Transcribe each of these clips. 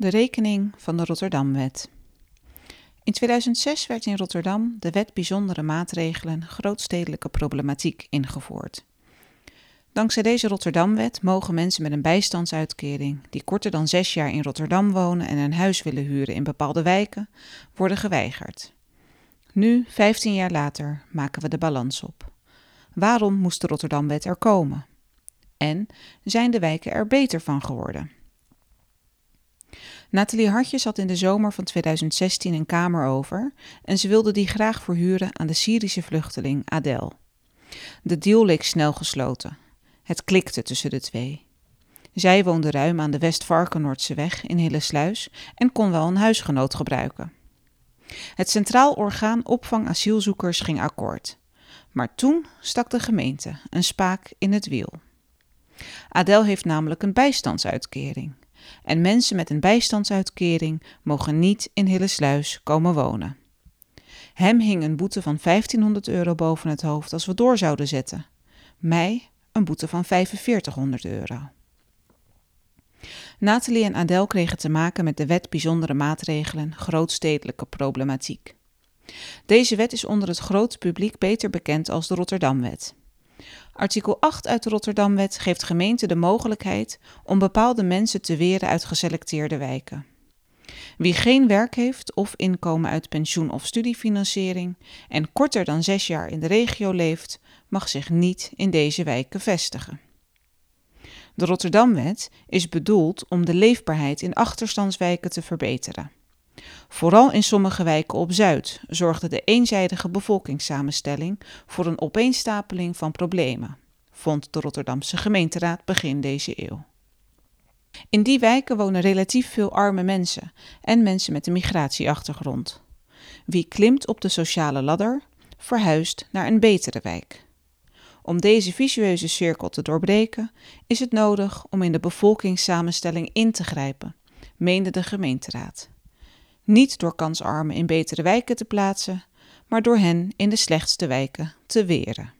De rekening van de Rotterdamwet. In 2006 werd in Rotterdam de Wet Bijzondere Maatregelen Grootstedelijke Problematiek ingevoerd. Dankzij deze Rotterdamwet mogen mensen met een bijstandsuitkering die korter dan zes jaar in Rotterdam wonen en een huis willen huren in bepaalde wijken, worden geweigerd. Nu, 15 jaar later, maken we de balans op. Waarom moest de Rotterdamwet er komen? En zijn de wijken er beter van geworden? Nathalie Hartjes had in de zomer van 2016 een kamer over en ze wilde die graag verhuren aan de Syrische vluchteling Adel. De deal leek snel gesloten. Het klikte tussen de twee. Zij woonde ruim aan de West-Varkenoordse weg in Hillesluis en kon wel een huisgenoot gebruiken. Het Centraal Orgaan Opvang Asielzoekers ging akkoord. Maar toen stak de gemeente een spaak in het wiel. Adel heeft namelijk een bijstandsuitkering en mensen met een bijstandsuitkering mogen niet in Hillesluis komen wonen. Hem hing een boete van 1500 euro boven het hoofd als we door zouden zetten. Mij een boete van 4500 euro. Nathalie en Adel kregen te maken met de wet bijzondere maatregelen grootstedelijke problematiek. Deze wet is onder het grote publiek beter bekend als de Rotterdamwet. Artikel 8 uit de Rotterdamwet geeft gemeenten de mogelijkheid om bepaalde mensen te weren uit geselecteerde wijken. Wie geen werk heeft of inkomen uit pensioen of studiefinanciering en korter dan zes jaar in de regio leeft, mag zich niet in deze wijken vestigen. De Rotterdamwet is bedoeld om de leefbaarheid in achterstandswijken te verbeteren. Vooral in sommige wijken op Zuid zorgde de eenzijdige bevolkingssamenstelling voor een opeenstapeling van problemen, vond de Rotterdamse gemeenteraad begin deze eeuw. In die wijken wonen relatief veel arme mensen en mensen met een migratieachtergrond. Wie klimt op de sociale ladder, verhuist naar een betere wijk. Om deze visueuze cirkel te doorbreken, is het nodig om in de bevolkingssamenstelling in te grijpen, meende de gemeenteraad. Niet door kansarmen in betere wijken te plaatsen, maar door hen in de slechtste wijken te weren.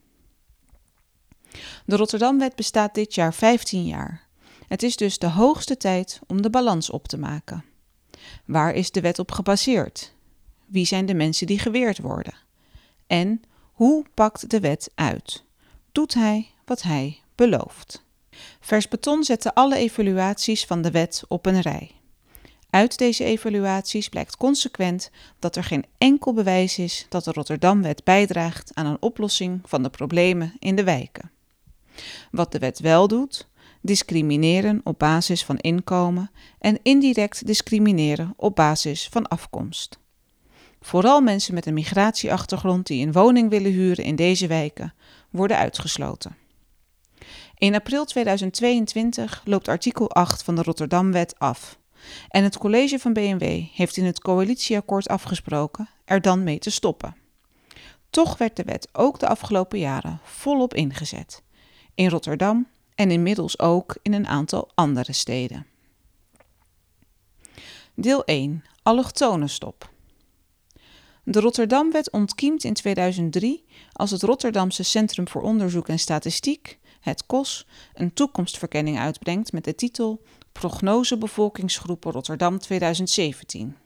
De Rotterdamwet bestaat dit jaar 15 jaar. Het is dus de hoogste tijd om de balans op te maken. Waar is de wet op gebaseerd? Wie zijn de mensen die geweerd worden? En hoe pakt de wet uit? Doet hij wat hij belooft? Vers Beton zette alle evaluaties van de wet op een rij. Uit deze evaluaties blijkt consequent dat er geen enkel bewijs is dat de Rotterdamwet bijdraagt aan een oplossing van de problemen in de wijken. Wat de wet wel doet, discrimineren op basis van inkomen en indirect discrimineren op basis van afkomst. Vooral mensen met een migratieachtergrond die een woning willen huren in deze wijken worden uitgesloten. In april 2022 loopt artikel 8 van de Rotterdamwet af. En het college van BMW heeft in het coalitieakkoord afgesproken er dan mee te stoppen. Toch werd de wet ook de afgelopen jaren volop ingezet. In Rotterdam en inmiddels ook in een aantal andere steden. Deel 1. Allochtonenstop. De Rotterdamwet ontkiemt in 2003 als het Rotterdamse Centrum voor Onderzoek en Statistiek, het COS, een toekomstverkenning uitbrengt met de titel Prognose bevolkingsgroepen Rotterdam 2017.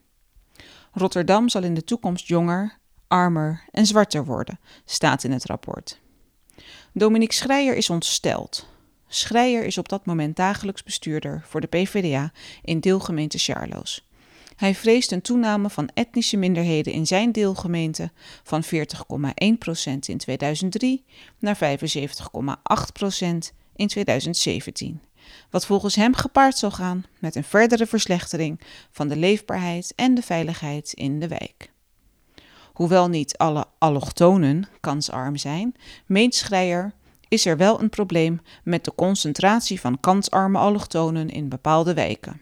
Rotterdam zal in de toekomst jonger, armer en zwarter worden, staat in het rapport. Dominique Schreier is ontsteld. Schreier is op dat moment dagelijks bestuurder voor de PvdA in deelgemeente Charloes. Hij vreest een toename van etnische minderheden in zijn deelgemeente van 40,1% in 2003 naar 75,8% in 2017 wat volgens hem gepaard zal gaan met een verdere verslechtering van de leefbaarheid en de veiligheid in de wijk. Hoewel niet alle allochtonen kansarm zijn, meent Schreier is er wel een probleem met de concentratie van kansarme allochtonen in bepaalde wijken.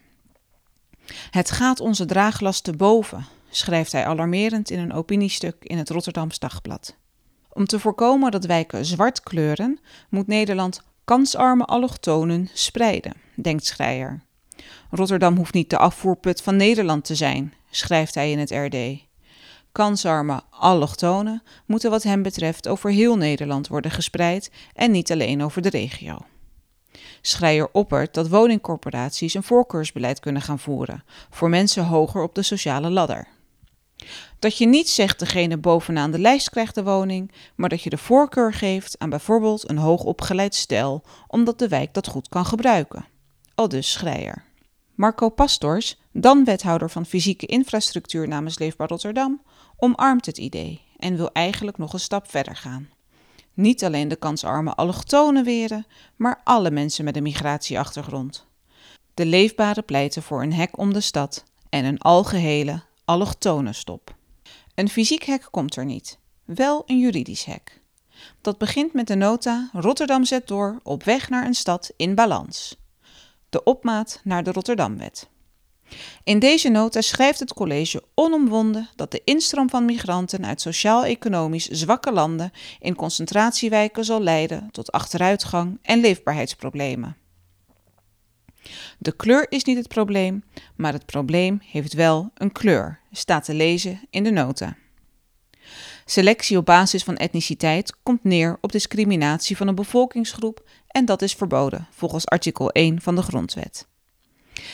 Het gaat onze draaglast te boven, schrijft hij alarmerend in een opiniestuk in het Rotterdams Dagblad. Om te voorkomen dat wijken zwart kleuren, moet Nederland kansarme allochtonen spreiden, denkt Schreier. Rotterdam hoeft niet de afvoerput van Nederland te zijn, schrijft hij in het RD. Kansarme allochtonen moeten wat hem betreft over heel Nederland worden gespreid en niet alleen over de regio. Schreier oppert dat woningcorporaties een voorkeursbeleid kunnen gaan voeren voor mensen hoger op de sociale ladder. Dat je niet zegt degene bovenaan de lijst krijgt de woning, maar dat je de voorkeur geeft aan bijvoorbeeld een hoogopgeleid stel, omdat de wijk dat goed kan gebruiken. Al dus Schreier. Marco Pastors, dan wethouder van fysieke infrastructuur namens Leefbaar Rotterdam, omarmt het idee en wil eigenlijk nog een stap verder gaan. Niet alleen de kansarme allochtonen weren, maar alle mensen met een migratieachtergrond. De leefbare pleiten voor een hek om de stad en een algehele allochtonenstop. Een fysiek hek komt er niet, wel een juridisch hek. Dat begint met de nota Rotterdam zet door op weg naar een stad in balans. De opmaat naar de Rotterdamwet. In deze nota schrijft het college onomwonden dat de instroom van migranten uit sociaal-economisch zwakke landen in concentratiewijken zal leiden tot achteruitgang en leefbaarheidsproblemen. De kleur is niet het probleem, maar het probleem heeft wel een kleur, staat te lezen in de nota. Selectie op basis van etniciteit komt neer op discriminatie van een bevolkingsgroep en dat is verboden volgens artikel 1 van de Grondwet.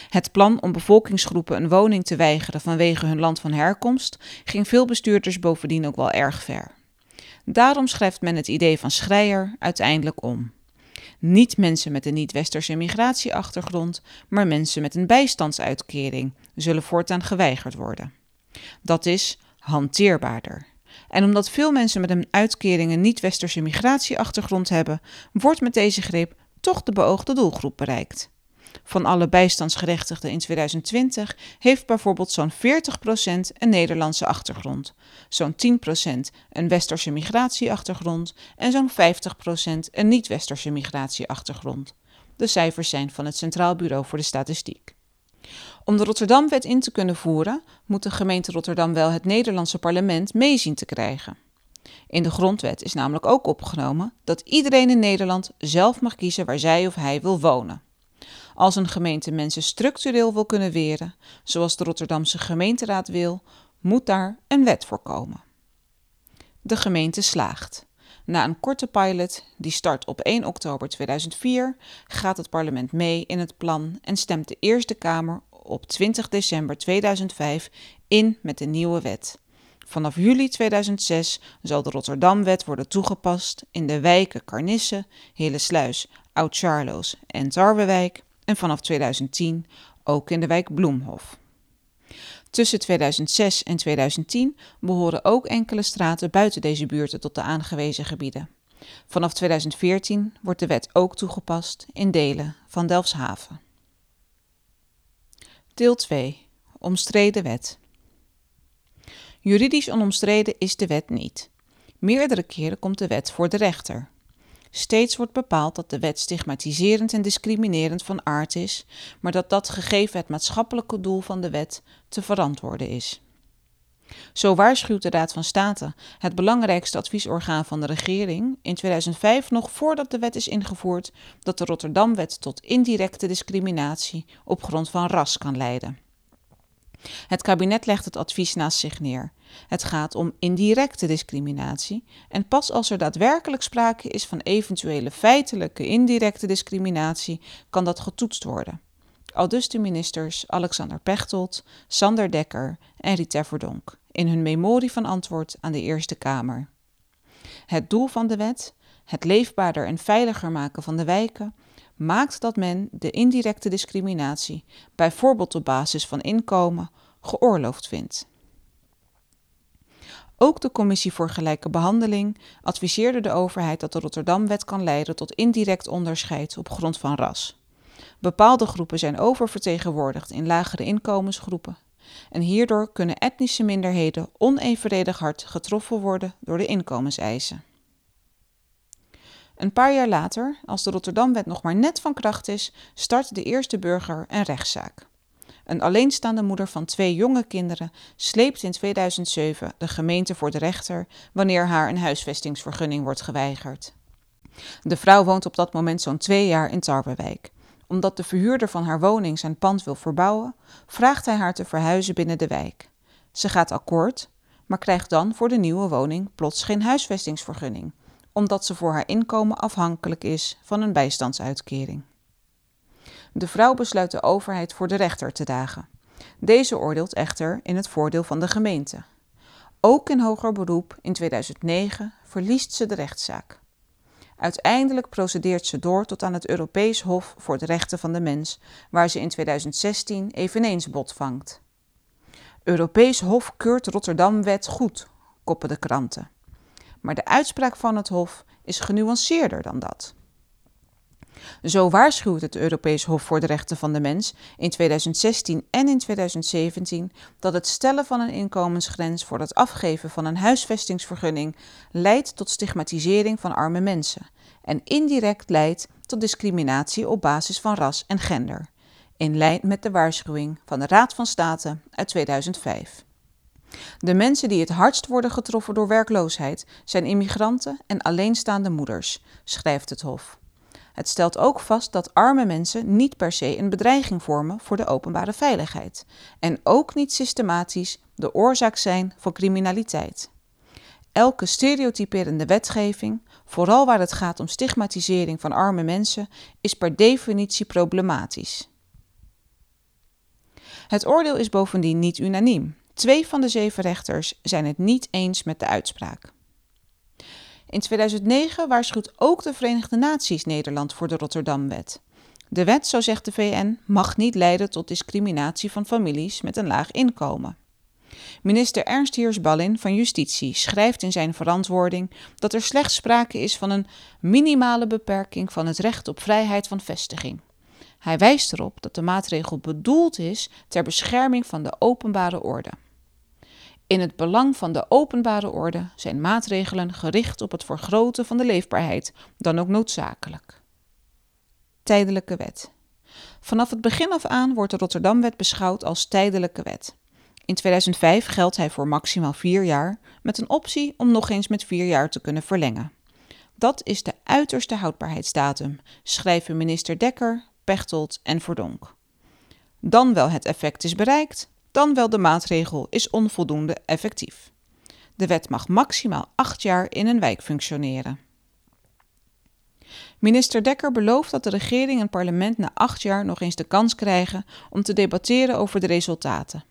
Het plan om bevolkingsgroepen een woning te weigeren vanwege hun land van herkomst ging veel bestuurders bovendien ook wel erg ver. Daarom schrijft men het idee van Schreier uiteindelijk om. Niet mensen met een niet-westerse migratieachtergrond, maar mensen met een bijstandsuitkering zullen voortaan geweigerd worden. Dat is hanteerbaarder. En omdat veel mensen met een uitkering een niet-westerse migratieachtergrond hebben, wordt met deze greep toch de beoogde doelgroep bereikt. Van alle bijstandsgerechtigden in 2020 heeft bijvoorbeeld zo'n 40% een Nederlandse achtergrond, zo'n 10% een westerse migratieachtergrond en zo'n 50% een niet-westerse migratieachtergrond. De cijfers zijn van het Centraal Bureau voor de Statistiek. Om de Rotterdamwet in te kunnen voeren, moet de gemeente Rotterdam wel het Nederlandse parlement meezien te krijgen. In de grondwet is namelijk ook opgenomen dat iedereen in Nederland zelf mag kiezen waar zij of hij wil wonen. Als een gemeente mensen structureel wil kunnen weren, zoals de Rotterdamse gemeenteraad wil, moet daar een wet voor komen. De gemeente slaagt. Na een korte pilot, die start op 1 oktober 2004, gaat het parlement mee in het plan en stemt de Eerste Kamer op 20 december 2005 in met de nieuwe wet. Vanaf juli 2006 zal de Rotterdamwet worden toegepast in de wijken Carnisse, Hillesluis, Oud-Charloes en Tarwewijk en vanaf 2010 ook in de wijk Bloemhof. Tussen 2006 en 2010 behoren ook enkele straten buiten deze buurten tot de aangewezen gebieden. Vanaf 2014 wordt de wet ook toegepast in delen van Delfshaven. Deel 2. Omstreden wet. Juridisch onomstreden is de wet niet. Meerdere keren komt de wet voor de rechter. Steeds wordt bepaald dat de wet stigmatiserend en discriminerend van aard is, maar dat dat gegeven het maatschappelijke doel van de wet te verantwoorden is. Zo waarschuwt de Raad van State, het belangrijkste adviesorgaan van de regering, in 2005 nog voordat de wet is ingevoerd dat de Rotterdamwet tot indirecte discriminatie op grond van ras kan leiden. Het kabinet legt het advies naast zich neer. Het gaat om indirecte discriminatie en pas als er daadwerkelijk sprake is van eventuele feitelijke indirecte discriminatie kan dat getoetst worden. Aldus de ministers Alexander Pechtold, Sander Dekker en Rita Verdonk in hun memorie van antwoord aan de Eerste Kamer. Het doel van de wet, het leefbaarder en veiliger maken van de wijken, maakt dat men de indirecte discriminatie, bijvoorbeeld op basis van inkomen, geoorloofd vindt. Ook de Commissie voor Gelijke Behandeling adviseerde de overheid dat de Rotterdamwet kan leiden tot indirect onderscheid op grond van ras. Bepaalde groepen zijn oververtegenwoordigd in lagere inkomensgroepen. En hierdoor kunnen etnische minderheden onevenredig hard getroffen worden door de inkomenseisen. Een paar jaar later, als de Rotterdamwet nog maar net van kracht is, start de eerste burger een rechtszaak. Een alleenstaande moeder van twee jonge kinderen sleept in 2007 de gemeente voor de rechter wanneer haar een huisvestingsvergunning wordt geweigerd. De vrouw woont op dat moment zo'n twee jaar in Tarwewijk. Omdat de verhuurder van haar woning zijn pand wil verbouwen, vraagt hij haar te verhuizen binnen de wijk. Ze gaat akkoord, maar krijgt dan voor de nieuwe woning plots geen huisvestingsvergunning, omdat ze voor haar inkomen afhankelijk is van een bijstandsuitkering. De vrouw besluit de overheid voor de rechter te dagen. Deze oordeelt echter in het voordeel van de gemeente. Ook in hoger beroep in 2009 verliest ze de rechtszaak. Uiteindelijk procedeert ze door tot aan het Europees Hof voor de Rechten van de Mens, waar ze in 2016 eveneens bot vangt. Europees Hof keurt Rotterdam-wet goed, koppen de kranten. Maar de uitspraak van het Hof is genuanceerder dan dat. Zo waarschuwt het Europees Hof voor de Rechten van de Mens in 2016 en in 2017 dat het stellen van een inkomensgrens voor het afgeven van een huisvestingsvergunning leidt tot stigmatisering van arme mensen en indirect leidt tot discriminatie op basis van ras en gender, in lijn met de waarschuwing van de Raad van State uit 2005. De mensen die het hardst worden getroffen door werkloosheid zijn immigranten en alleenstaande moeders, schrijft het Hof. Het stelt ook vast dat arme mensen niet per se een bedreiging vormen voor de openbare veiligheid en ook niet systematisch de oorzaak zijn van criminaliteit. Elke stereotyperende wetgeving, vooral waar het gaat om stigmatisering van arme mensen, is per definitie problematisch. Het oordeel is bovendien niet unaniem. Twee van de zeven rechters zijn het niet eens met de uitspraak. In 2009 waarschuwt ook de Verenigde Naties Nederland voor de Rotterdamwet. De wet, zo zegt de VN, mag niet leiden tot discriminatie van families met een laag inkomen. Minister Ernst Heers-Ballin van Justitie schrijft in zijn verantwoording dat er slechts sprake is van een minimale beperking van het recht op vrijheid van vestiging. Hij wijst erop dat de maatregel bedoeld is ter bescherming van de openbare orde. In het belang van de openbare orde zijn maatregelen gericht op het vergroten van de leefbaarheid, dan ook noodzakelijk. Tijdelijke wet. Vanaf het begin af aan wordt de Rotterdamwet beschouwd als tijdelijke wet. In 2005 geldt hij voor maximaal vier jaar, met een optie om nog eens met vier jaar te kunnen verlengen. Dat is de uiterste houdbaarheidsdatum, schrijven minister Dekker, Pechtold en Verdonk. Dan wel het effect is bereikt, dan wel de maatregel is onvoldoende effectief. De wet mag maximaal acht jaar in een wijk functioneren. Minister Dekker belooft dat de regering en parlement na acht jaar nog eens de kans krijgen om te debatteren over de resultaten.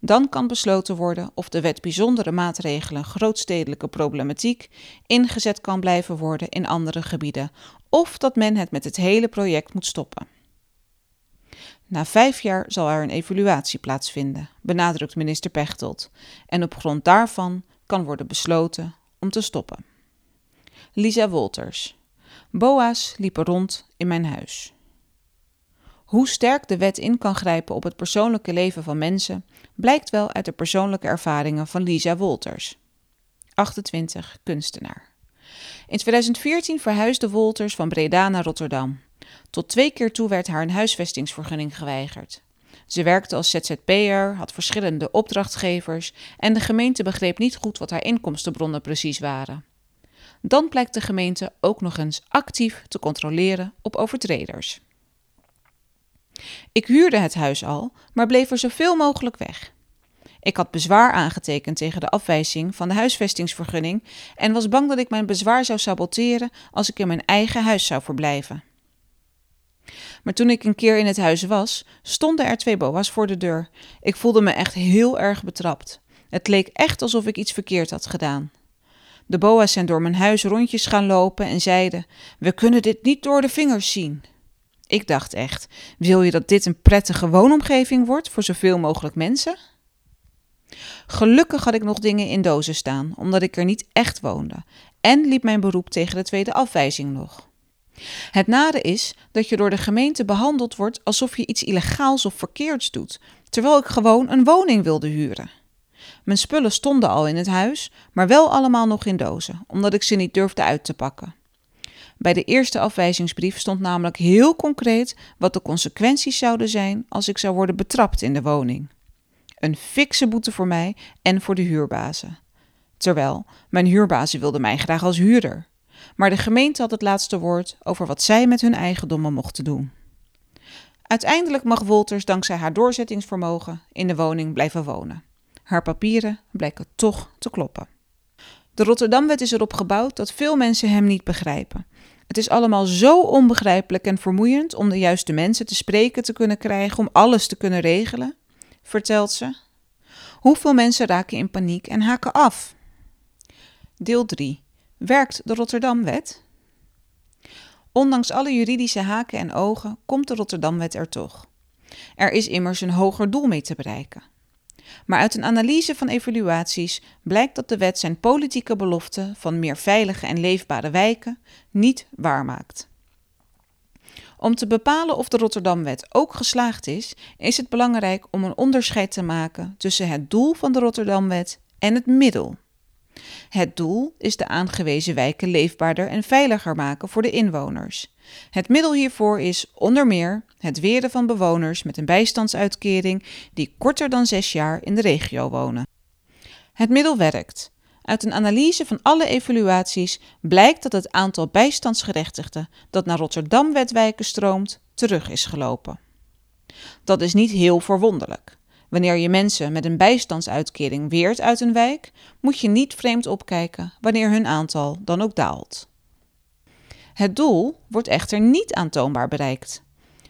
Dan kan besloten worden of de wet bijzondere maatregelen grootstedelijke problematiek ingezet kan blijven worden in andere gebieden, of dat men het met het hele project moet stoppen. Na vijf jaar zal er een evaluatie plaatsvinden, benadrukt minister Pechtold, en op grond daarvan kan worden besloten om te stoppen. Lisa Wolters. Boa's liepen rond in mijn huis. Hoe sterk de wet in kan grijpen op het persoonlijke leven van mensen, blijkt wel uit de persoonlijke ervaringen van Lisa Wolters. 28, kunstenaar. In 2014 verhuisde Wolters van Breda naar Rotterdam. Tot twee keer toe werd haar een huisvestingsvergunning geweigerd. Ze werkte als ZZP'er, had verschillende opdrachtgevers en de gemeente begreep niet goed wat haar inkomstenbronnen precies waren. Dan blijkt de gemeente ook nog eens actief te controleren op overtreders. Ik huurde het huis al, maar bleef er zoveel mogelijk weg. Ik had bezwaar aangetekend tegen de afwijzing van de huisvestingsvergunning en was bang dat ik mijn bezwaar zou saboteren als ik in mijn eigen huis zou verblijven. Maar toen ik een keer in het huis was, stonden er twee boa's voor de deur. Ik voelde me echt heel erg betrapt. Het leek echt alsof ik iets verkeerd had gedaan. De boa's zijn door mijn huis rondjes gaan lopen en zeiden: We kunnen dit niet door de vingers zien. Ik dacht echt: Wil je dat dit een prettige woonomgeving wordt voor zoveel mogelijk mensen? Gelukkig had ik nog dingen in dozen staan, omdat ik er niet echt woonde, en liep mijn beroep tegen de tweede afwijzing nog. Het nare is dat je door de gemeente behandeld wordt alsof je iets illegaals of verkeerds doet, terwijl ik gewoon een woning wilde huren. Mijn spullen stonden al in het huis, maar wel allemaal nog in dozen, omdat ik ze niet durfde uit te pakken. Bij de eerste afwijzingsbrief stond namelijk heel concreet wat de consequenties zouden zijn als ik zou worden betrapt in de woning. Een fikse boete voor mij en voor de huurbazen. Terwijl mijn huurbazen wilden mij graag als huurder. Maar de gemeente had het laatste woord over wat zij met hun eigendommen mochten doen. Uiteindelijk mag Wolters dankzij haar doorzettingsvermogen in de woning blijven wonen. Haar papieren blijken toch te kloppen. De Rotterdamwet is erop gebouwd dat veel mensen hem niet begrijpen. Het is allemaal zo onbegrijpelijk en vermoeiend om de juiste mensen te spreken te kunnen krijgen, om alles te kunnen regelen, vertelt ze. Hoeveel mensen raken in paniek en haken af? Deel 3. Werkt de Rotterdamwet? Ondanks alle juridische haken en ogen komt de Rotterdamwet er toch. Er is immers een hoger doel mee te bereiken. Maar uit een analyse van evaluaties blijkt dat de wet zijn politieke belofte van meer veilige en leefbare wijken niet waarmaakt. Om te bepalen of de Rotterdamwet ook geslaagd is, is het belangrijk om een onderscheid te maken tussen het doel van de Rotterdamwet en het middel. Het doel is de aangewezen wijken leefbaarder en veiliger maken voor de inwoners. Het middel hiervoor is onder meer het weren van bewoners met een bijstandsuitkering die korter dan zes jaar in de regio wonen. Het middel werkt. Uit een analyse van alle evaluaties blijkt dat het aantal bijstandsgerechtigden dat naar Rotterdam-wetwijken stroomt terug is gelopen. Dat is niet heel verwonderlijk. Wanneer je mensen met een bijstandsuitkering weert uit een wijk, moet je niet vreemd opkijken wanneer hun aantal dan ook daalt. Het doel wordt echter niet aantoonbaar bereikt.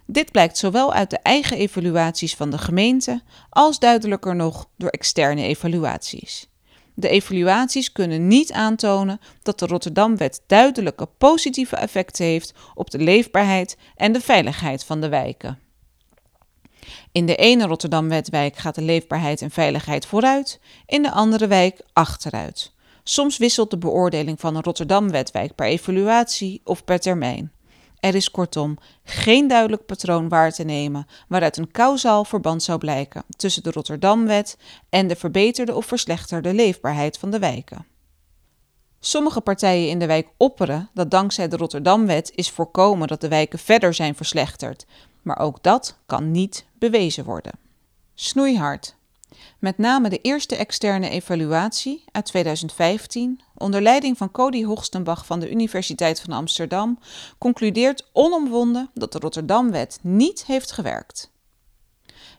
Dit blijkt zowel uit de eigen evaluaties van de gemeente als duidelijker nog door externe evaluaties. De evaluaties kunnen niet aantonen dat de Rotterdamwet duidelijke positieve effecten heeft op de leefbaarheid en de veiligheid van de wijken. In de ene Rotterdam-wetwijk gaat de leefbaarheid en veiligheid vooruit, in de andere wijk achteruit. Soms wisselt de beoordeling van een Rotterdam-wetwijk per evaluatie of per termijn. Er is kortom geen duidelijk patroon waar te nemen waaruit een kausaal verband zou blijken tussen de Rotterdamwet en de verbeterde of verslechterde leefbaarheid van de wijken. Sommige partijen in de wijk opperen dat dankzij de Rotterdamwet is voorkomen dat de wijken verder zijn verslechterd, maar ook dat kan niet bewezen worden. Snoeihard. Met name de eerste externe evaluatie uit 2015, onder leiding van Cody Hoogstenbach van de Universiteit van Amsterdam, concludeert onomwonden dat de Rotterdamwet niet heeft gewerkt.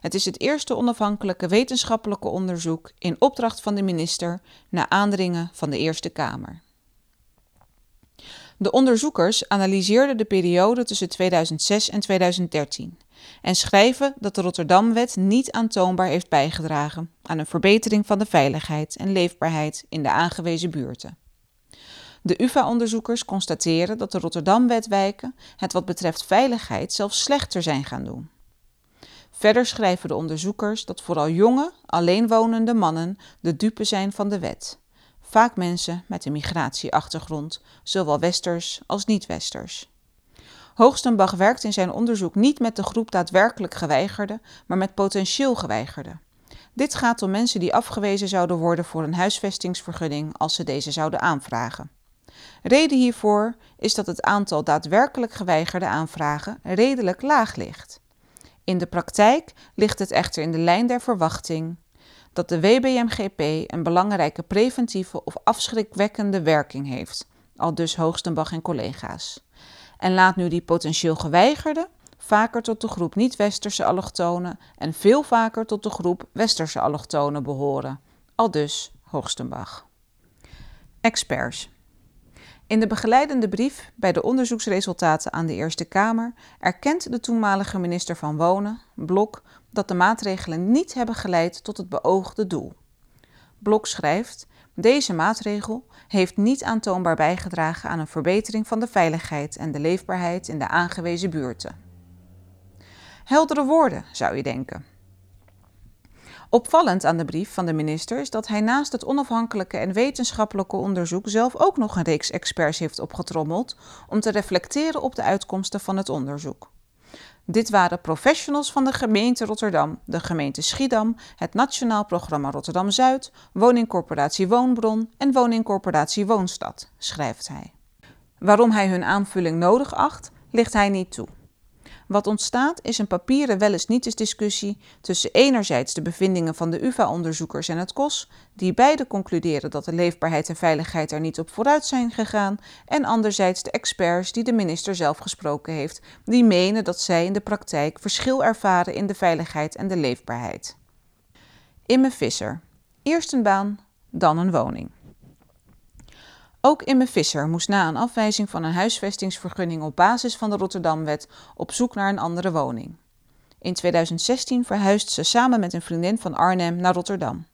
Het is het eerste onafhankelijke wetenschappelijke onderzoek in opdracht van de minister na aandringen van de Eerste Kamer. De onderzoekers analyseerden de periode tussen 2006 en 2013 en schrijven dat de Rotterdamwet niet aantoonbaar heeft bijgedragen aan een verbetering van de veiligheid en leefbaarheid in de aangewezen buurten. De UVA-onderzoekers constateren dat de Rotterdamwetwijken het wat betreft veiligheid zelfs slechter zijn gaan doen. Verder schrijven de onderzoekers dat vooral jonge, alleenwonende mannen de dupe zijn van de wet vaak mensen met een migratieachtergrond, zowel westers als niet-westers. Hoogstenbach werkt in zijn onderzoek niet met de groep daadwerkelijk geweigerden, maar met potentieel geweigerden. Dit gaat om mensen die afgewezen zouden worden voor een huisvestingsvergunning als ze deze zouden aanvragen. Reden hiervoor is dat het aantal daadwerkelijk geweigerde aanvragen redelijk laag ligt. In de praktijk ligt het echter in de lijn der verwachting dat de WBMGP een belangrijke preventieve of afschrikwekkende werking heeft, al dus Hoogstenbach en collega's. En laat nu die potentieel geweigerde vaker tot de groep niet-westerse allochtonen en veel vaker tot de groep westerse allochtonen behoren, al dus Hoogstenbach. Experts. In de begeleidende brief bij de onderzoeksresultaten aan de Eerste Kamer erkent de toenmalige minister van Wonen, Blok, dat de maatregelen niet hebben geleid tot het beoogde doel. Blok schrijft: Deze maatregel heeft niet aantoonbaar bijgedragen aan een verbetering van de veiligheid en de leefbaarheid in de aangewezen buurten. Heldere woorden, zou je denken. Opvallend aan de brief van de minister is dat hij naast het onafhankelijke en wetenschappelijke onderzoek zelf ook nog een reeks experts heeft opgetrommeld om te reflecteren op de uitkomsten van het onderzoek. Dit waren professionals van de gemeente Rotterdam, de gemeente Schiedam, het Nationaal Programma Rotterdam Zuid, Woningcorporatie Woonbron en Woningcorporatie Woonstad, schrijft hij. Waarom hij hun aanvulling nodig acht, ligt hij niet toe. Wat ontstaat is een papieren wel eens niet eens discussie tussen enerzijds de bevindingen van de UvA-onderzoekers en het KOS, die beide concluderen dat de leefbaarheid en veiligheid er niet op vooruit zijn gegaan, en anderzijds de experts die de minister zelf gesproken heeft, die menen dat zij in de praktijk verschil ervaren in de veiligheid en de leefbaarheid. Imme Visser. Eerst een baan, dan een woning. Ook Imme Visser moest na een afwijzing van een huisvestingsvergunning op basis van de Rotterdamwet op zoek naar een andere woning. In 2016 verhuist ze samen met een vriendin van Arnhem naar Rotterdam.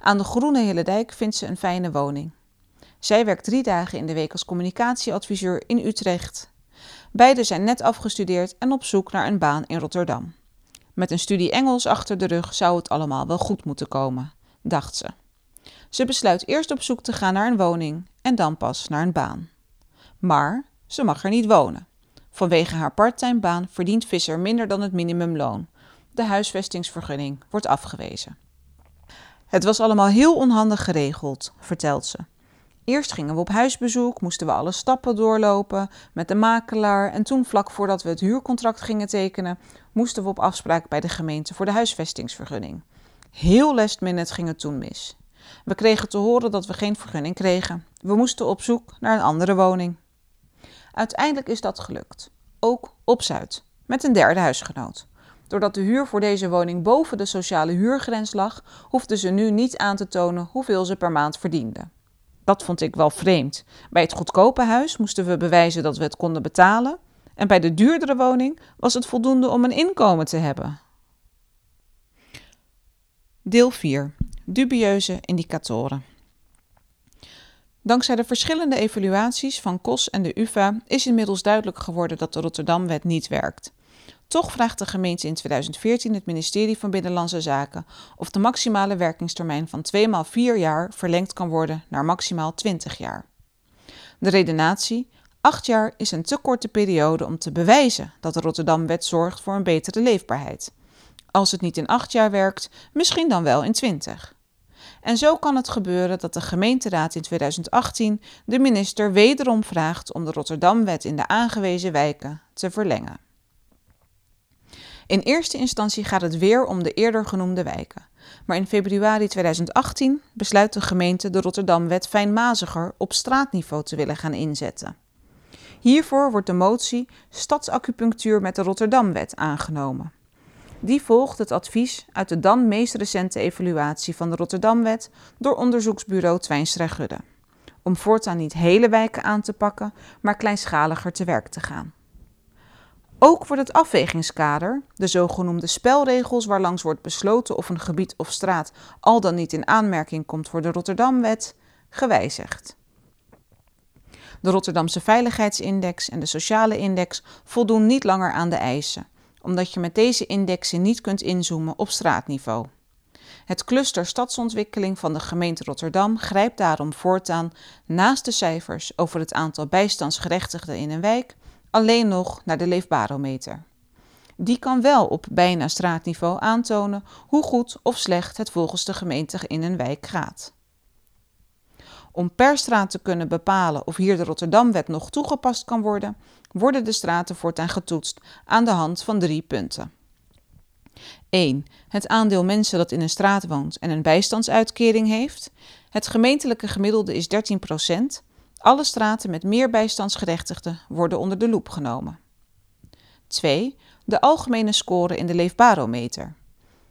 Aan de Groene Hillendijk vindt ze een fijne woning. Zij werkt drie dagen in de week als communicatieadviseur in Utrecht. Beiden zijn net afgestudeerd en op zoek naar een baan in Rotterdam. Met een studie Engels achter de rug zou het allemaal wel goed moeten komen, dacht ze. Ze besluit eerst op zoek te gaan naar een woning en dan pas naar een baan. Maar ze mag er niet wonen. Vanwege haar parttime baan verdient Visser minder dan het minimumloon. De huisvestingsvergunning wordt afgewezen. Het was allemaal heel onhandig geregeld, vertelt ze. Eerst gingen we op huisbezoek, moesten we alle stappen doorlopen met de makelaar en toen vlak voordat we het huurcontract gingen tekenen, moesten we op afspraak bij de gemeente voor de huisvestingsvergunning. Heel last minute ging het toen mis. We kregen te horen dat we geen vergunning kregen. We moesten op zoek naar een andere woning. Uiteindelijk is dat gelukt, ook op Zuid, met een derde huisgenoot. Doordat de huur voor deze woning boven de sociale huurgrens lag, hoefden ze nu niet aan te tonen hoeveel ze per maand verdienden. Dat vond ik wel vreemd. Bij het goedkope huis moesten we bewijzen dat we het konden betalen, en bij de duurdere woning was het voldoende om een inkomen te hebben. Deel 4. Dubieuze indicatoren. Dankzij de verschillende evaluaties van COS en de UVA is inmiddels duidelijk geworden dat de Rotterdamwet niet werkt. Toch vraagt de gemeente in 2014 het ministerie van Binnenlandse Zaken of de maximale werkingstermijn van 2 maal 4 jaar verlengd kan worden naar maximaal 20 jaar. De redenatie: 8 jaar is een te korte periode om te bewijzen dat de Rotterdamwet zorgt voor een betere leefbaarheid. Als het niet in 8 jaar werkt, misschien dan wel in 20. En zo kan het gebeuren dat de gemeenteraad in 2018 de minister wederom vraagt om de Rotterdamwet in de aangewezen wijken te verlengen. In eerste instantie gaat het weer om de eerder genoemde wijken. Maar in februari 2018 besluit de gemeente de Rotterdamwet fijnmaziger op straatniveau te willen gaan inzetten. Hiervoor wordt de motie Stadsacupunctuur met de Rotterdamwet aangenomen. Die volgt het advies uit de dan meest recente evaluatie van de Rotterdamwet door onderzoeksbureau Twijnstra Gudde. Om voortaan niet hele wijken aan te pakken, maar kleinschaliger te werk te gaan. Ook wordt het afwegingskader, de zogenoemde spelregels waarlangs wordt besloten of een gebied of straat al dan niet in aanmerking komt voor de Rotterdamwet, gewijzigd. De Rotterdamse Veiligheidsindex en de Sociale Index voldoen niet langer aan de eisen omdat je met deze indexen niet kunt inzoomen op straatniveau. Het cluster stadsontwikkeling van de gemeente Rotterdam grijpt daarom voortaan naast de cijfers over het aantal bijstandsgerechtigden in een wijk alleen nog naar de leefbarometer. Die kan wel op bijna straatniveau aantonen hoe goed of slecht het volgens de gemeente in een wijk gaat. Om per straat te kunnen bepalen of hier de Rotterdamwet nog toegepast kan worden, worden de straten voortaan getoetst aan de hand van drie punten. 1. Het aandeel mensen dat in een straat woont en een bijstandsuitkering heeft. Het gemeentelijke gemiddelde is 13% Alle straten met meer bijstandsgerechtigden worden onder de loep genomen. 2. De algemene score in de leefbarometer.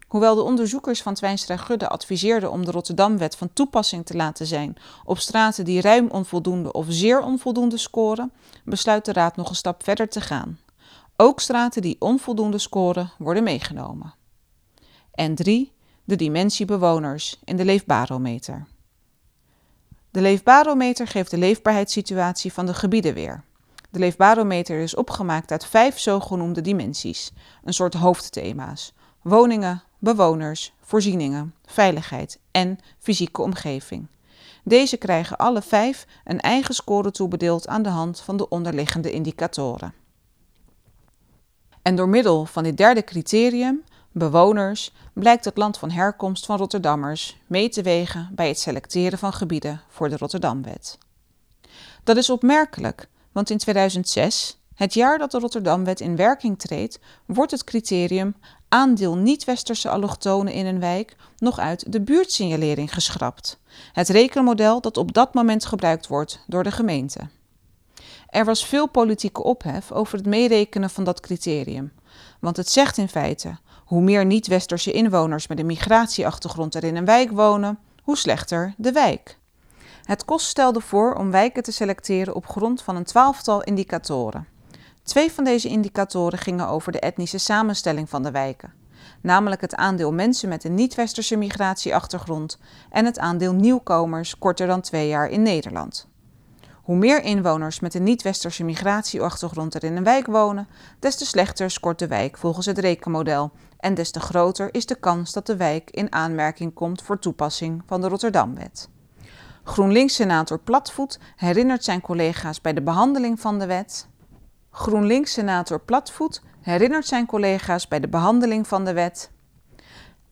Hoewel de onderzoekers van Twijnstra Gudde adviseerden om de Rotterdamwet van toepassing te laten zijn op straten die ruim onvoldoende of zeer onvoldoende scoren, besluit de Raad nog een stap verder te gaan. Ook straten die onvoldoende scoren worden meegenomen. En 3. De dimensie bewoners in de leefbarometer. De leefbarometer geeft de leefbaarheidssituatie van de gebieden weer. De leefbarometer is opgemaakt uit vijf zogenoemde dimensies, een soort hoofdthema's: woningen, bewoners, voorzieningen, veiligheid en fysieke omgeving. Deze krijgen alle vijf een eigen score toebedeeld aan de hand van de onderliggende indicatoren. En door middel van dit derde criterium, bewoners, blijkt het land van herkomst van Rotterdammers mee te wegen bij het selecteren van gebieden voor de Rotterdamwet. Dat is opmerkelijk, want in 2006, het jaar dat de Rotterdamwet in werking treedt, wordt het criterium aandeel niet-westerse allochtonen in een wijk nog uit de buurtsignalering geschrapt. Het rekenmodel dat op dat moment gebruikt wordt door de gemeente. Er was veel politieke ophef over het meerekenen van dat criterium. Want het zegt in feite: hoe meer niet-westerse inwoners met een migratieachtergrond er in een wijk wonen, hoe slechter de wijk. Het KOS stelde voor om wijken te selecteren op grond van een twaalftal indicatoren. Twee van deze indicatoren gingen over de etnische samenstelling van de wijken, namelijk het aandeel mensen met een niet-westerse migratieachtergrond en het aandeel nieuwkomers korter dan twee jaar in Nederland. Hoe meer inwoners met een niet-westerse migratieachtergrond er in een wijk wonen, des te slechter scoort de wijk volgens het rekenmodel en des te groter is de kans dat de wijk in aanmerking komt voor toepassing van de Rotterdamwet. GroenLinks-senator Platvoet herinnert zijn collega's bij de behandeling van de wet. GroenLinks-senator Platvoet herinnert zijn collega's bij de behandeling van de wet.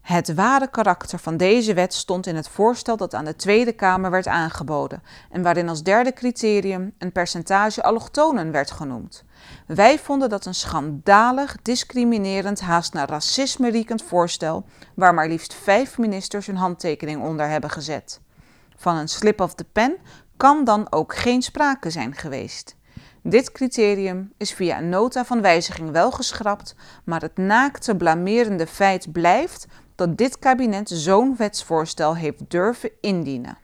Het ware karakter van deze wet stond in het voorstel dat aan de Tweede Kamer werd aangeboden en waarin als derde criterium een percentage allochtonen werd genoemd. Wij vonden dat een schandalig, discriminerend, haast naar racisme riekend voorstel, waar maar liefst vijf ministers hun handtekening onder hebben gezet. Van een slip of the pen kan dan ook geen sprake zijn geweest. Dit criterium is via een nota van wijziging wel geschrapt, maar het naakte blamerende feit blijft dat dit kabinet zo'n wetsvoorstel heeft durven indienen.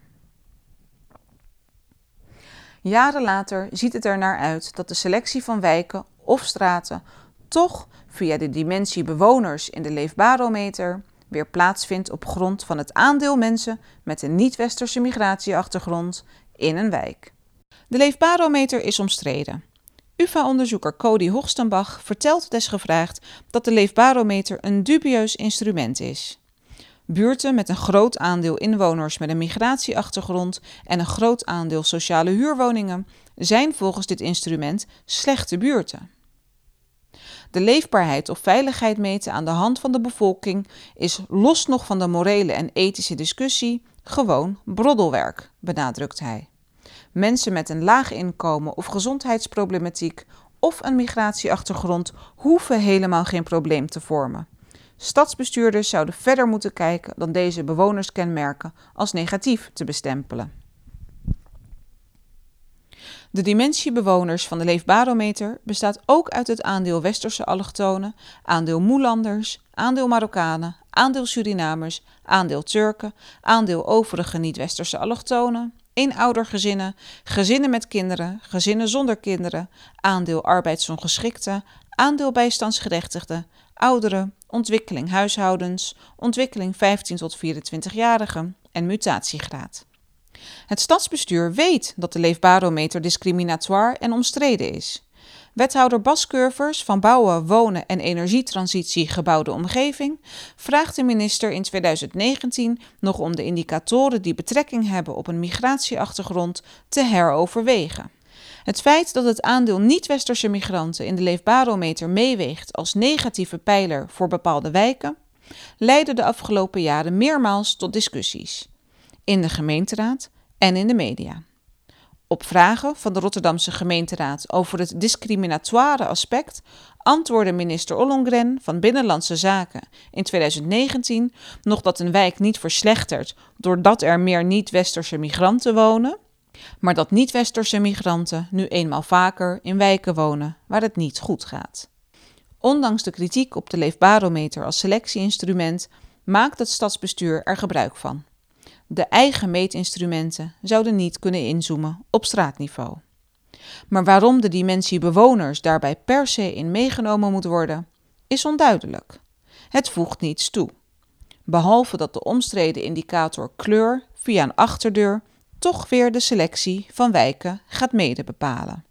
Jaren later ziet het er naar uit dat de selectie van wijken of straten toch via de dimensie bewoners in de leefbarometer weer plaatsvindt op grond van het aandeel mensen met een niet-westerse migratieachtergrond in een wijk. De leefbarometer is omstreden. UvA-onderzoeker Cody Hoogstenbach vertelt desgevraagd dat de leefbarometer een dubieus instrument is. Buurten met een groot aandeel inwoners met een migratieachtergrond en een groot aandeel sociale huurwoningen zijn volgens dit instrument slechte buurten. De leefbaarheid of veiligheid meten aan de hand van de bevolking is los nog van de morele en ethische discussie gewoon broddelwerk, benadrukt hij. Mensen met een laag inkomen of gezondheidsproblematiek of een migratieachtergrond hoeven helemaal geen probleem te vormen. Stadsbestuurders zouden verder moeten kijken dan deze bewonerskenmerken als negatief te bestempelen. De dimensie bewoners van de Leefbarometer bestaat ook uit het aandeel Westerse allochtonen, aandeel Moelanders, aandeel Marokkanen, aandeel Surinamers, aandeel Turken, aandeel overige niet-Westerse allochtonen, eenoudergezinnen, gezinnen met kinderen, gezinnen zonder kinderen, aandeel arbeidsongeschikten, aandeel bijstandsgerechtigden, ouderen, ontwikkeling huishoudens, ontwikkeling 15 tot 24-jarigen en mutatiegraad. Het stadsbestuur weet dat de leefbarometer discriminatoire en omstreden is. Wethouder Bas Curvers van Bouwen, Wonen en Energietransitie Gebouwde Omgeving vraagt de minister in 2019 nog om de indicatoren die betrekking hebben op een migratieachtergrond te heroverwegen. Het feit dat het aandeel niet-westerse migranten in de leefbarometer meeweegt als negatieve pijler voor bepaalde wijken, leidde de afgelopen jaren meermaals tot discussies. In de gemeenteraad en in de media. Op vragen van de Rotterdamse gemeenteraad over het discriminatoire aspect antwoordde minister Ollongren van Binnenlandse Zaken in 2019 nog dat een wijk niet verslechtert doordat er meer niet-westerse migranten wonen, maar dat niet-westerse migranten nu eenmaal vaker in wijken wonen waar het niet goed gaat. Ondanks de kritiek op de leefbarometer als selectieinstrument maakt het stadsbestuur er gebruik van. De eigen meetinstrumenten zouden niet kunnen inzoomen op straatniveau. Maar waarom de dimensie bewoners daarbij per se in meegenomen moet worden, is onduidelijk. Het voegt niets toe. Behalve dat de omstreden indicator kleur via een achterdeur toch weer de selectie van wijken gaat mede bepalen.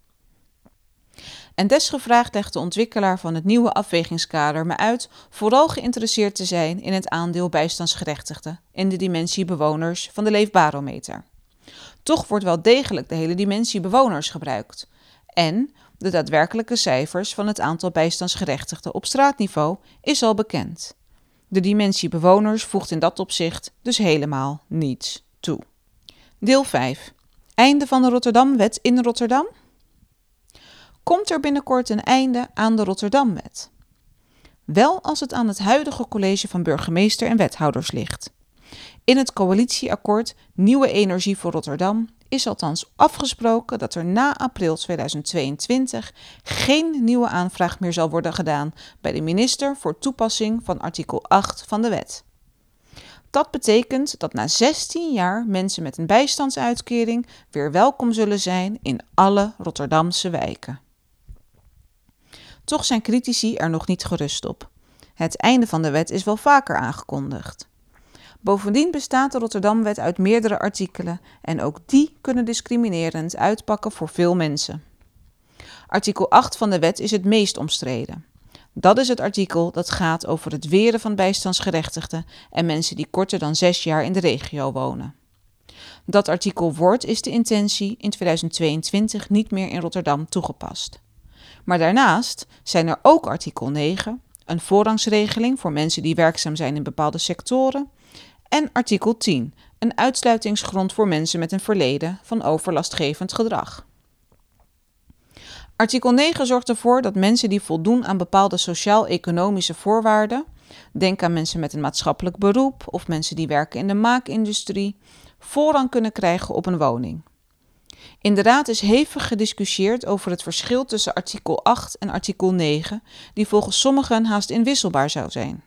En desgevraagd legt de ontwikkelaar van het nieuwe afwegingskader me uit vooral geïnteresseerd te zijn in het aandeel bijstandsgerechtigden in de dimensie bewoners van de leefbarometer. Toch wordt wel degelijk de hele dimensie bewoners gebruikt. En de daadwerkelijke cijfers van het aantal bijstandsgerechtigden op straatniveau is al bekend. De dimensie bewoners voegt in dat opzicht dus helemaal niets toe. Deel 5. Einde van de Rotterdamwet in Rotterdam? Komt er binnenkort een einde aan de Rotterdamwet. Wel als het aan het huidige college van burgemeester en wethouders ligt. In het coalitieakkoord Nieuwe Energie voor Rotterdam is althans afgesproken dat er na april 2022 geen nieuwe aanvraag meer zal worden gedaan bij de minister voor toepassing van artikel 8 van de wet. Dat betekent dat na 16 jaar mensen met een bijstandsuitkering weer welkom zullen zijn in alle Rotterdamse wijken. Toch zijn critici er nog niet gerust op. Het einde van de wet is wel vaker aangekondigd. Bovendien bestaat de Rotterdamwet uit meerdere artikelen en ook die kunnen discriminerend uitpakken voor veel mensen. Artikel 8 van de wet is het meest omstreden. Dat is het artikel dat gaat over het weren van bijstandsgerechtigden en mensen die korter dan zes jaar in de regio wonen. Dat artikel wordt, is de intentie, in 2022 niet meer in Rotterdam toegepast. Maar daarnaast zijn er ook artikel 9, een voorrangsregeling voor mensen die werkzaam zijn in bepaalde sectoren, en artikel 10, een uitsluitingsgrond voor mensen met een verleden van overlastgevend gedrag. Artikel 9 zorgt ervoor dat mensen die voldoen aan bepaalde sociaal-economische voorwaarden, denk aan mensen met een maatschappelijk beroep of mensen die werken in de maakindustrie, voorrang kunnen krijgen op een woning. In de Raad is hevig gediscussieerd over het verschil tussen artikel 8 en artikel 9, die volgens sommigen haast inwisselbaar zou zijn.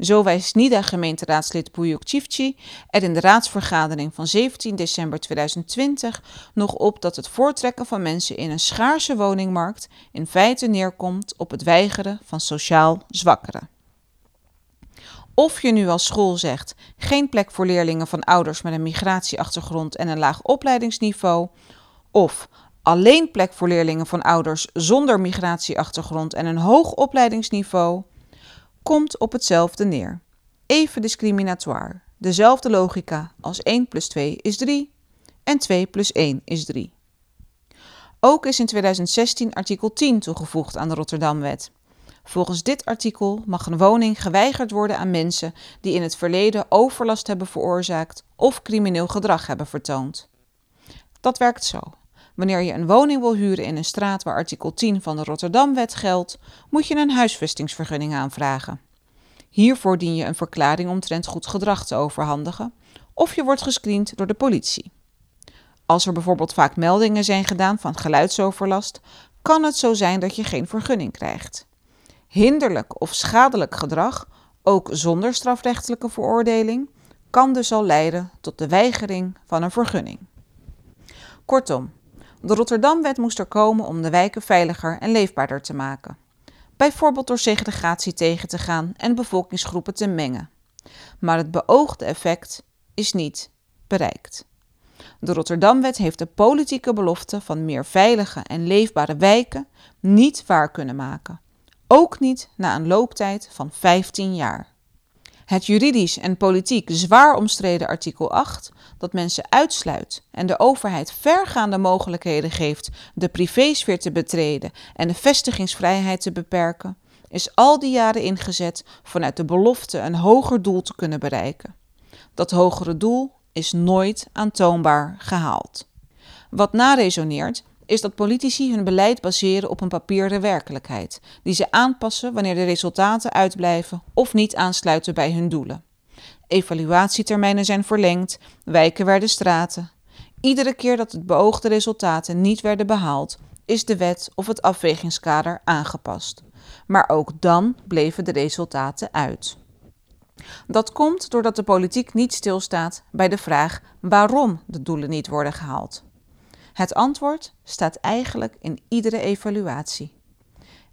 Zo wijst NIDA-gemeenteraadslid Buyuk Chifchi er in de raadsvergadering van 17 december 2020 nog op dat het voortrekken van mensen in een schaarse woningmarkt in feite neerkomt op het weigeren van sociaal zwakkeren. Of je nu als school zegt geen plek voor leerlingen van ouders met een migratieachtergrond en een laag opleidingsniveau, of alleen plek voor leerlingen van ouders zonder migratieachtergrond en een hoog opleidingsniveau, komt op hetzelfde neer. Even discriminatoire. Dezelfde logica als 1 plus 2 is 3 en 2 plus 1 is 3. Ook is in 2016 artikel 10 toegevoegd aan de Rotterdamwet. Volgens dit artikel mag een woning geweigerd worden aan mensen die in het verleden overlast hebben veroorzaakt of crimineel gedrag hebben vertoond. Dat werkt zo. Wanneer je een woning wil huren in een straat waar artikel 10 van de Rotterdamwet geldt, moet je een huisvestingsvergunning aanvragen. Hiervoor dien je een verklaring omtrent goed gedrag te overhandigen of je wordt gescreend door de politie. Als er bijvoorbeeld vaak meldingen zijn gedaan van geluidsoverlast, kan het zo zijn dat je geen vergunning krijgt. Hinderlijk of schadelijk gedrag, ook zonder strafrechtelijke veroordeling, kan dus al leiden tot de weigering van een vergunning. Kortom, de Rotterdamwet moest er komen om de wijken veiliger en leefbaarder te maken. Bijvoorbeeld door segregatie tegen te gaan en bevolkingsgroepen te mengen. Maar het beoogde effect is niet bereikt. De Rotterdamwet heeft de politieke belofte van meer veilige en leefbare wijken niet waar kunnen maken. Ook niet na een looptijd van 15 jaar. Het juridisch en politiek zwaar omstreden artikel 8, dat mensen uitsluit en de overheid vergaande mogelijkheden geeft de privésfeer te betreden en de vestigingsvrijheid te beperken, is al die jaren ingezet vanuit de belofte een hoger doel te kunnen bereiken. Dat hogere doel is nooit aantoonbaar gehaald. Wat naresoneert is dat politici hun beleid baseren op een papieren werkelijkheid, die ze aanpassen wanneer de resultaten uitblijven of niet aansluiten bij hun doelen. Evaluatietermijnen zijn verlengd, wijken werden straten. Iedere keer dat het beoogde resultaten niet werden behaald, is de wet of het afwegingskader aangepast. Maar ook dan bleven de resultaten uit. Dat komt doordat de politiek niet stilstaat bij de vraag waarom de doelen niet worden gehaald. Het antwoord staat eigenlijk in iedere evaluatie.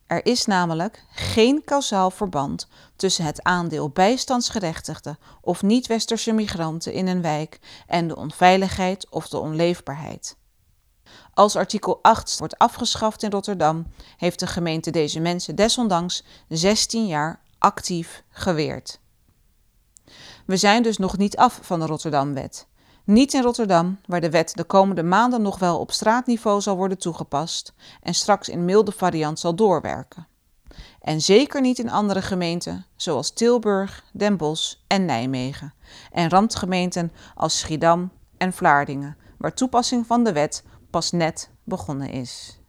Er is namelijk geen kausaal verband tussen het aandeel bijstandsgerechtigden of niet-westerse migranten in een wijk en de onveiligheid of de onleefbaarheid. Als artikel 8 wordt afgeschaft in Rotterdam, heeft de gemeente deze mensen desondanks 16 jaar actief geweerd. We zijn dus nog niet af van de Rotterdamwet. Niet in Rotterdam, waar de wet de komende maanden nog wel op straatniveau zal worden toegepast en straks in milde variant zal doorwerken. En zeker niet in andere gemeenten zoals Tilburg, Den Bosch en Nijmegen. En randgemeenten als Schiedam en Vlaardingen, waar toepassing van de wet pas net begonnen is.